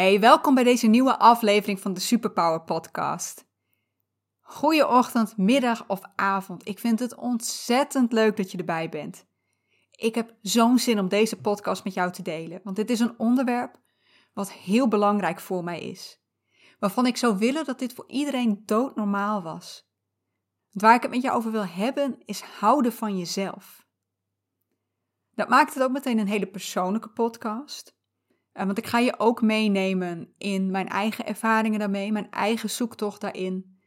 Hey, welkom bij deze nieuwe aflevering van de Superpower Podcast. Goeieochtend, middag of avond. Ik vind het ontzettend leuk dat je erbij bent. Ik heb zo'n zin om deze podcast met jou te delen, want dit is een onderwerp wat heel belangrijk voor mij is. Waarvan ik zou willen dat dit voor iedereen doodnormaal was. Want waar ik het met jou over wil hebben, is houden van jezelf. Dat maakt het ook meteen een hele persoonlijke podcast. Eh, want ik ga je ook meenemen in mijn eigen ervaringen daarmee, mijn eigen zoektocht daarin.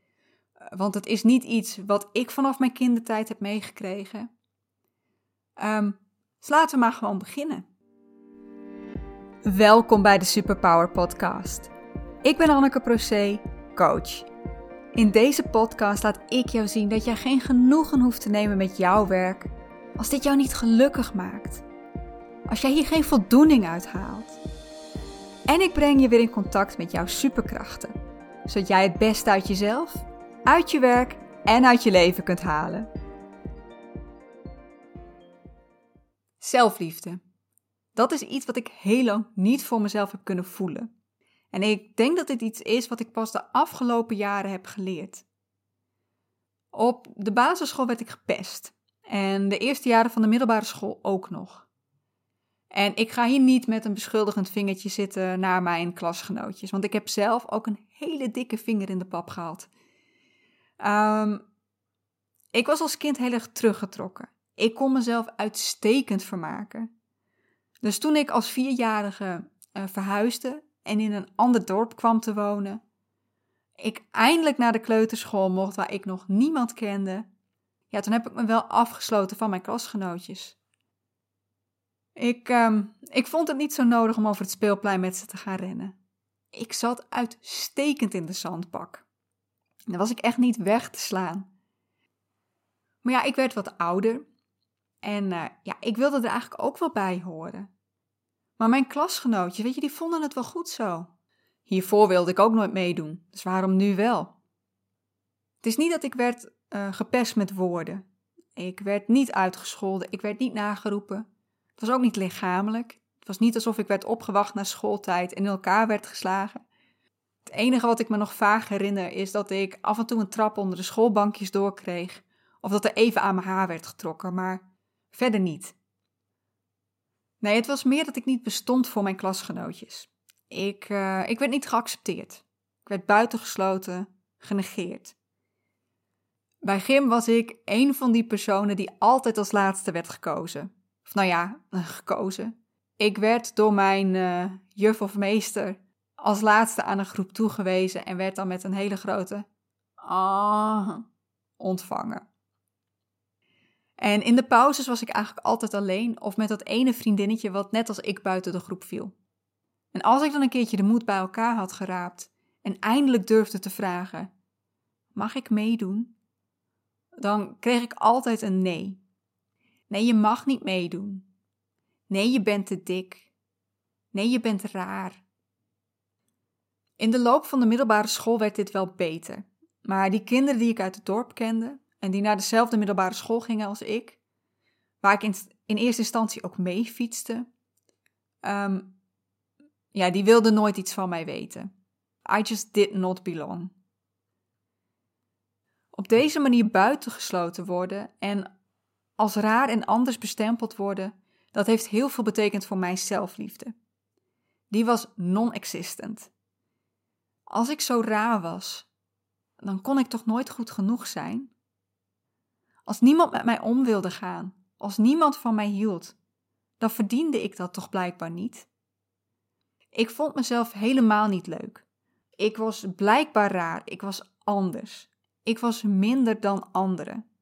Eh, want het is niet iets wat ik vanaf mijn kindertijd heb meegekregen. Um, dus laten we maar gewoon beginnen. Welkom bij de Superpower Podcast. Ik ben Anneke Procé, coach. In deze podcast laat ik jou zien dat jij geen genoegen hoeft te nemen met jouw werk als dit jou niet gelukkig maakt. Als jij hier geen voldoening uit haalt. En ik breng je weer in contact met jouw superkrachten, zodat jij het beste uit jezelf, uit je werk en uit je leven kunt halen. Zelfliefde. Dat is iets wat ik heel lang niet voor mezelf heb kunnen voelen. En ik denk dat dit iets is wat ik pas de afgelopen jaren heb geleerd. Op de basisschool werd ik gepest. En de eerste jaren van de middelbare school ook nog. En ik ga hier niet met een beschuldigend vingertje zitten naar mijn klasgenootjes, want ik heb zelf ook een hele dikke vinger in de pap gehad. Um, ik was als kind heel erg teruggetrokken. Ik kon mezelf uitstekend vermaken. Dus toen ik als vierjarige uh, verhuisde en in een ander dorp kwam te wonen, ik eindelijk naar de kleuterschool mocht waar ik nog niemand kende, ja, toen heb ik me wel afgesloten van mijn klasgenootjes. Ik, um, ik vond het niet zo nodig om over het speelplein met ze te gaan rennen. Ik zat uitstekend in de zandbak. Dan was ik echt niet weg te slaan. Maar ja, ik werd wat ouder. En uh, ja, ik wilde er eigenlijk ook wel bij horen. Maar mijn klasgenootjes, weet je, die vonden het wel goed zo. Hiervoor wilde ik ook nooit meedoen, dus waarom nu wel? Het is niet dat ik werd uh, gepest met woorden. Ik werd niet uitgescholden, ik werd niet nageroepen. Het was ook niet lichamelijk. Het was niet alsof ik werd opgewacht na schooltijd en in elkaar werd geslagen. Het enige wat ik me nog vaag herinner is dat ik af en toe een trap onder de schoolbankjes doorkreeg. Of dat er even aan mijn haar werd getrokken, maar verder niet. Nee, het was meer dat ik niet bestond voor mijn klasgenootjes. Ik, uh, ik werd niet geaccepteerd. Ik werd buitengesloten, genegeerd. Bij gym was ik een van die personen die altijd als laatste werd gekozen. Of nou ja, gekozen. Ik werd door mijn uh, juf of meester als laatste aan een groep toegewezen en werd dan met een hele grote ah ontvangen. En in de pauzes was ik eigenlijk altijd alleen of met dat ene vriendinnetje wat net als ik buiten de groep viel. En als ik dan een keertje de moed bij elkaar had geraapt en eindelijk durfde te vragen: Mag ik meedoen? Dan kreeg ik altijd een nee. Nee, je mag niet meedoen. Nee, je bent te dik. Nee, je bent raar. In de loop van de middelbare school werd dit wel beter. Maar die kinderen die ik uit het dorp kende en die naar dezelfde middelbare school gingen als ik, waar ik in, in eerste instantie ook mee fietste, um, ja, die wilden nooit iets van mij weten. I just did not belong. Op deze manier buitengesloten worden en als raar en anders bestempeld worden, dat heeft heel veel betekend voor mijn zelfliefde. Die was non-existent. Als ik zo raar was, dan kon ik toch nooit goed genoeg zijn? Als niemand met mij om wilde gaan, als niemand van mij hield, dan verdiende ik dat toch blijkbaar niet? Ik vond mezelf helemaal niet leuk. Ik was blijkbaar raar, ik was anders. Ik was minder dan anderen.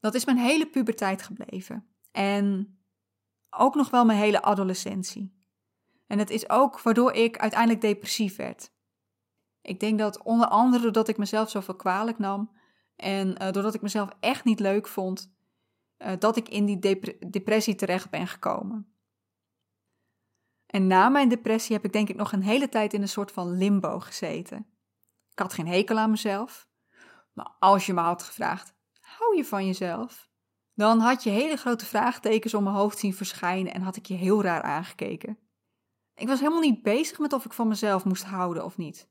Dat is mijn hele puberteit gebleven. En ook nog wel mijn hele adolescentie. En het is ook waardoor ik uiteindelijk depressief werd. Ik denk dat onder andere doordat ik mezelf zoveel kwalijk nam en uh, doordat ik mezelf echt niet leuk vond, uh, dat ik in die dep depressie terecht ben gekomen. En na mijn depressie heb ik denk ik nog een hele tijd in een soort van limbo gezeten. Ik had geen hekel aan mezelf, maar als je me had gevraagd: je van jezelf? Dan had je hele grote vraagtekens om mijn hoofd zien verschijnen en had ik je heel raar aangekeken. Ik was helemaal niet bezig met of ik van mezelf moest houden of niet.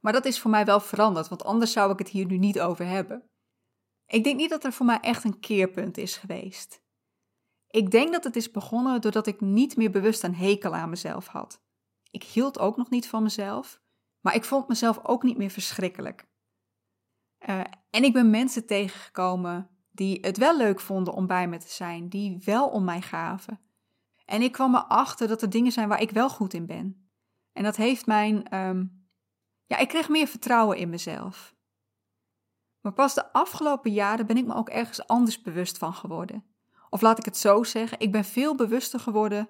Maar dat is voor mij wel veranderd, want anders zou ik het hier nu niet over hebben. Ik denk niet dat er voor mij echt een keerpunt is geweest. Ik denk dat het is begonnen doordat ik niet meer bewust een hekel aan mezelf had. Ik hield ook nog niet van mezelf, maar ik vond mezelf ook niet meer verschrikkelijk. Uh, en ik ben mensen tegengekomen die het wel leuk vonden om bij me te zijn, die wel om mij gaven. En ik kwam erachter dat er dingen zijn waar ik wel goed in ben. En dat heeft mijn. Um, ja, ik kreeg meer vertrouwen in mezelf. Maar pas de afgelopen jaren ben ik me ook ergens anders bewust van geworden. Of laat ik het zo zeggen, ik ben veel bewuster geworden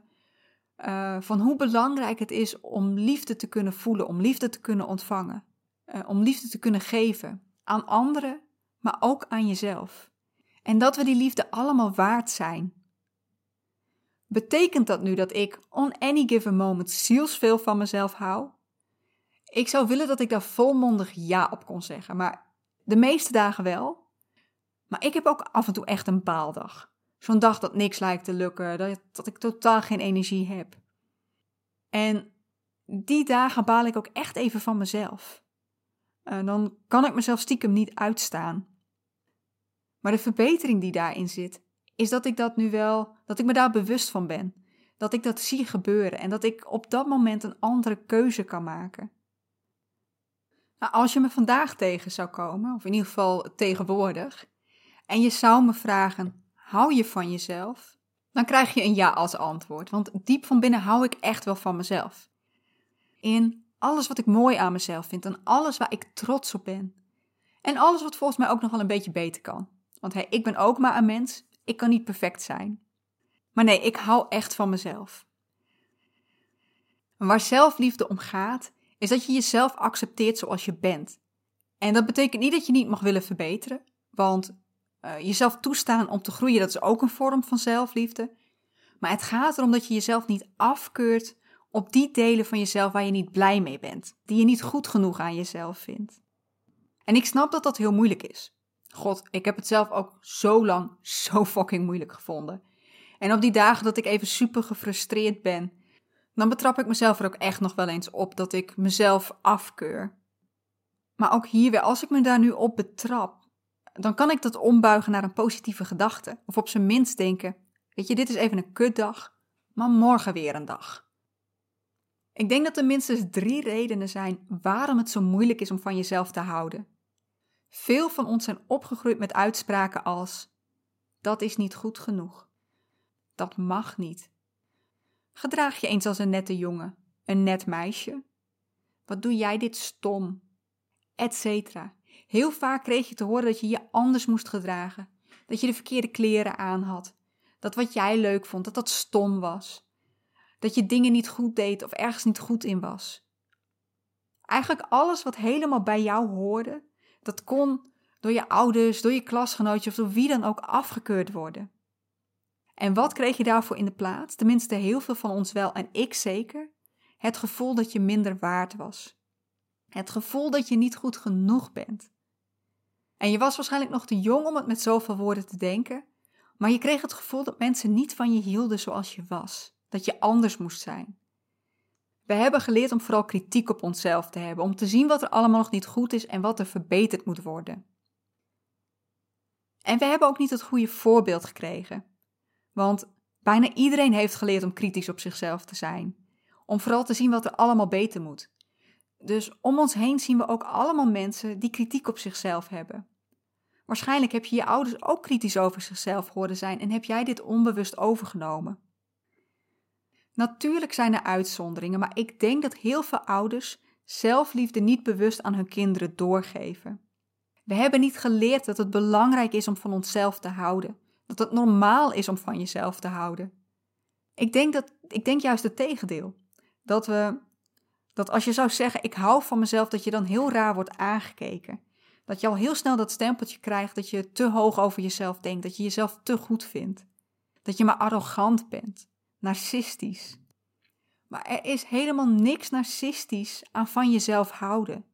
uh, van hoe belangrijk het is om liefde te kunnen voelen, om liefde te kunnen ontvangen, uh, om liefde te kunnen geven aan anderen, maar ook aan jezelf. En dat we die liefde allemaal waard zijn. Betekent dat nu dat ik on any given moment zielsveel van mezelf hou? Ik zou willen dat ik daar volmondig ja op kon zeggen, maar de meeste dagen wel. Maar ik heb ook af en toe echt een baaldag. Zo'n dag dat niks lijkt te lukken, dat, dat ik totaal geen energie heb. En die dagen baal ik ook echt even van mezelf. En dan kan ik mezelf stiekem niet uitstaan. Maar de verbetering die daarin zit, is dat ik dat nu wel, dat ik me daar bewust van ben. Dat ik dat zie gebeuren en dat ik op dat moment een andere keuze kan maken. Nou, als je me vandaag tegen zou komen, of in ieder geval tegenwoordig, en je zou me vragen: hou je van jezelf? Dan krijg je een ja als antwoord, want diep van binnen hou ik echt wel van mezelf. In alles wat ik mooi aan mezelf vind en alles waar ik trots op ben. En alles wat volgens mij ook nog wel een beetje beter kan. Want hey, ik ben ook maar een mens, ik kan niet perfect zijn. Maar nee, ik hou echt van mezelf. waar zelfliefde om gaat, is dat je jezelf accepteert zoals je bent. En dat betekent niet dat je niet mag willen verbeteren, want uh, jezelf toestaan om te groeien, dat is ook een vorm van zelfliefde. Maar het gaat erom dat je jezelf niet afkeurt op die delen van jezelf waar je niet blij mee bent, die je niet goed genoeg aan jezelf vindt. En ik snap dat dat heel moeilijk is. God, ik heb het zelf ook zo lang zo fucking moeilijk gevonden. En op die dagen dat ik even super gefrustreerd ben, dan betrap ik mezelf er ook echt nog wel eens op dat ik mezelf afkeur. Maar ook hier weer, als ik me daar nu op betrap, dan kan ik dat ombuigen naar een positieve gedachte. Of op zijn minst denken: Weet je, dit is even een kutdag, maar morgen weer een dag. Ik denk dat er minstens drie redenen zijn waarom het zo moeilijk is om van jezelf te houden. Veel van ons zijn opgegroeid met uitspraken als: Dat is niet goed genoeg. Dat mag niet. Gedraag je eens als een nette jongen, een net meisje. Wat doe jij dit stom? Etcetera. Heel vaak kreeg je te horen dat je je anders moest gedragen, dat je de verkeerde kleren aan had, dat wat jij leuk vond, dat dat stom was, dat je dingen niet goed deed of ergens niet goed in was. Eigenlijk alles wat helemaal bij jou hoorde, dat kon door je ouders, door je klasgenootjes of door wie dan ook afgekeurd worden. En wat kreeg je daarvoor in de plaats? Tenminste, heel veel van ons wel en ik zeker. Het gevoel dat je minder waard was. Het gevoel dat je niet goed genoeg bent. En je was waarschijnlijk nog te jong om het met zoveel woorden te denken, maar je kreeg het gevoel dat mensen niet van je hielden zoals je was, dat je anders moest zijn. We hebben geleerd om vooral kritiek op onszelf te hebben, om te zien wat er allemaal nog niet goed is en wat er verbeterd moet worden. En we hebben ook niet het goede voorbeeld gekregen. Want bijna iedereen heeft geleerd om kritisch op zichzelf te zijn, om vooral te zien wat er allemaal beter moet. Dus om ons heen zien we ook allemaal mensen die kritiek op zichzelf hebben. Waarschijnlijk heb je je ouders ook kritisch over zichzelf horen zijn en heb jij dit onbewust overgenomen. Natuurlijk zijn er uitzonderingen, maar ik denk dat heel veel ouders zelfliefde niet bewust aan hun kinderen doorgeven. We hebben niet geleerd dat het belangrijk is om van onszelf te houden, dat het normaal is om van jezelf te houden. Ik denk, dat, ik denk juist het tegendeel. Dat, we, dat als je zou zeggen, ik hou van mezelf, dat je dan heel raar wordt aangekeken. Dat je al heel snel dat stempeltje krijgt dat je te hoog over jezelf denkt, dat je jezelf te goed vindt. Dat je maar arrogant bent narcistisch. Maar er is helemaal niks narcistisch aan van jezelf houden.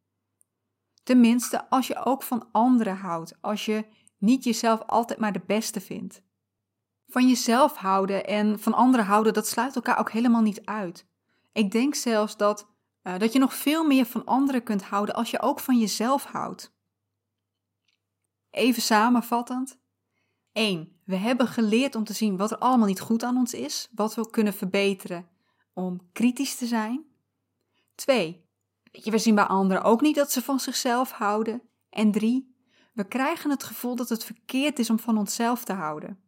Tenminste, als je ook van anderen houdt, als je niet jezelf altijd maar de beste vindt. Van jezelf houden en van anderen houden, dat sluit elkaar ook helemaal niet uit. Ik denk zelfs dat, uh, dat je nog veel meer van anderen kunt houden als je ook van jezelf houdt. Even samenvattend. 1. We hebben geleerd om te zien wat er allemaal niet goed aan ons is, wat we kunnen verbeteren om kritisch te zijn. 2. We zien bij anderen ook niet dat ze van zichzelf houden. En 3. We krijgen het gevoel dat het verkeerd is om van onszelf te houden.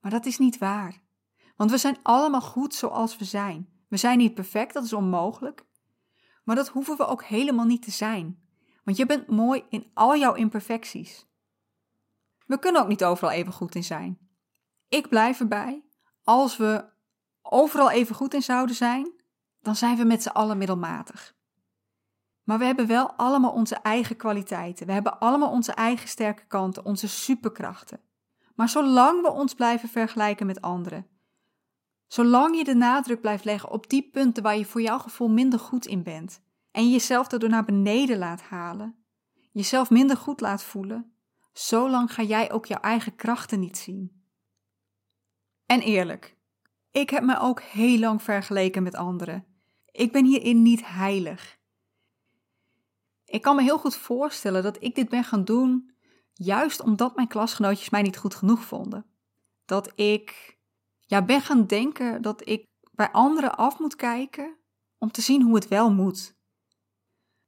Maar dat is niet waar. Want we zijn allemaal goed zoals we zijn. We zijn niet perfect, dat is onmogelijk. Maar dat hoeven we ook helemaal niet te zijn. Want je bent mooi in al jouw imperfecties. We kunnen ook niet overal even goed in zijn. Ik blijf erbij. Als we overal even goed in zouden zijn, dan zijn we met z'n allen middelmatig. Maar we hebben wel allemaal onze eigen kwaliteiten. We hebben allemaal onze eigen sterke kanten, onze superkrachten. Maar zolang we ons blijven vergelijken met anderen, zolang je de nadruk blijft leggen op die punten waar je voor jouw gevoel minder goed in bent en jezelf daardoor naar beneden laat halen, jezelf minder goed laat voelen, zolang ga jij ook jouw eigen krachten niet zien. En eerlijk, ik heb me ook heel lang vergeleken met anderen. Ik ben hierin niet heilig. Ik kan me heel goed voorstellen dat ik dit ben gaan doen juist omdat mijn klasgenootjes mij niet goed genoeg vonden. Dat ik ja, ben gaan denken dat ik bij anderen af moet kijken om te zien hoe het wel moet.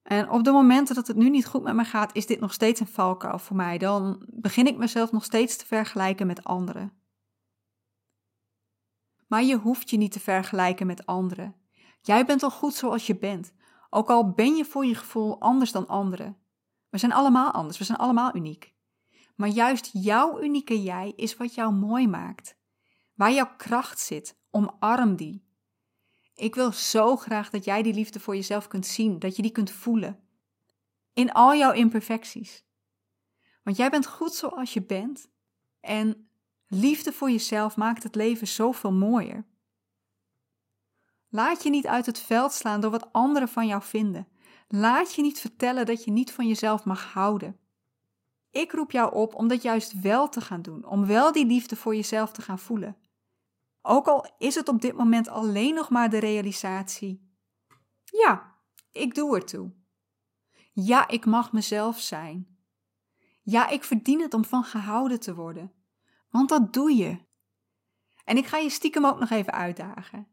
En op de momenten dat het nu niet goed met me gaat, is dit nog steeds een valkuil voor mij. Dan begin ik mezelf nog steeds te vergelijken met anderen. Maar je hoeft je niet te vergelijken met anderen. Jij bent al goed zoals je bent, ook al ben je voor je gevoel anders dan anderen. We zijn allemaal anders, we zijn allemaal uniek. Maar juist jouw unieke jij is wat jou mooi maakt. Waar jouw kracht zit, omarm die. Ik wil zo graag dat jij die liefde voor jezelf kunt zien, dat je die kunt voelen. In al jouw imperfecties. Want jij bent goed zoals je bent en liefde voor jezelf maakt het leven zoveel mooier. Laat je niet uit het veld slaan door wat anderen van jou vinden. Laat je niet vertellen dat je niet van jezelf mag houden. Ik roep jou op om dat juist wel te gaan doen, om wel die liefde voor jezelf te gaan voelen. Ook al is het op dit moment alleen nog maar de realisatie: ja, ik doe er toe. Ja, ik mag mezelf zijn. Ja, ik verdien het om van gehouden te worden. Want dat doe je. En ik ga je stiekem ook nog even uitdagen.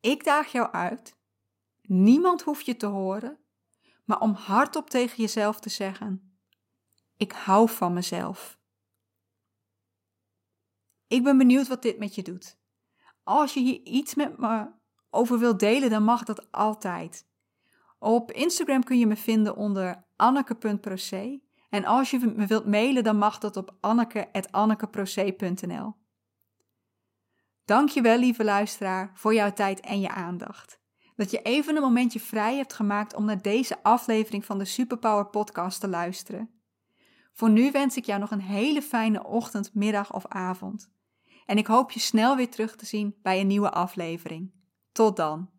Ik daag jou uit. Niemand hoeft je te horen, maar om hardop tegen jezelf te zeggen: Ik hou van mezelf. Ik ben benieuwd wat dit met je doet. Als je hier iets met me over wilt delen, dan mag dat altijd. Op Instagram kun je me vinden onder anneke.proce. En als je me wilt mailen, dan mag dat op anneke.annekeproce.nl. Dankjewel, lieve luisteraar, voor jouw tijd en je aandacht. Dat je even een momentje vrij hebt gemaakt om naar deze aflevering van de Superpower Podcast te luisteren. Voor nu wens ik jou nog een hele fijne ochtend, middag of avond. En ik hoop je snel weer terug te zien bij een nieuwe aflevering. Tot dan.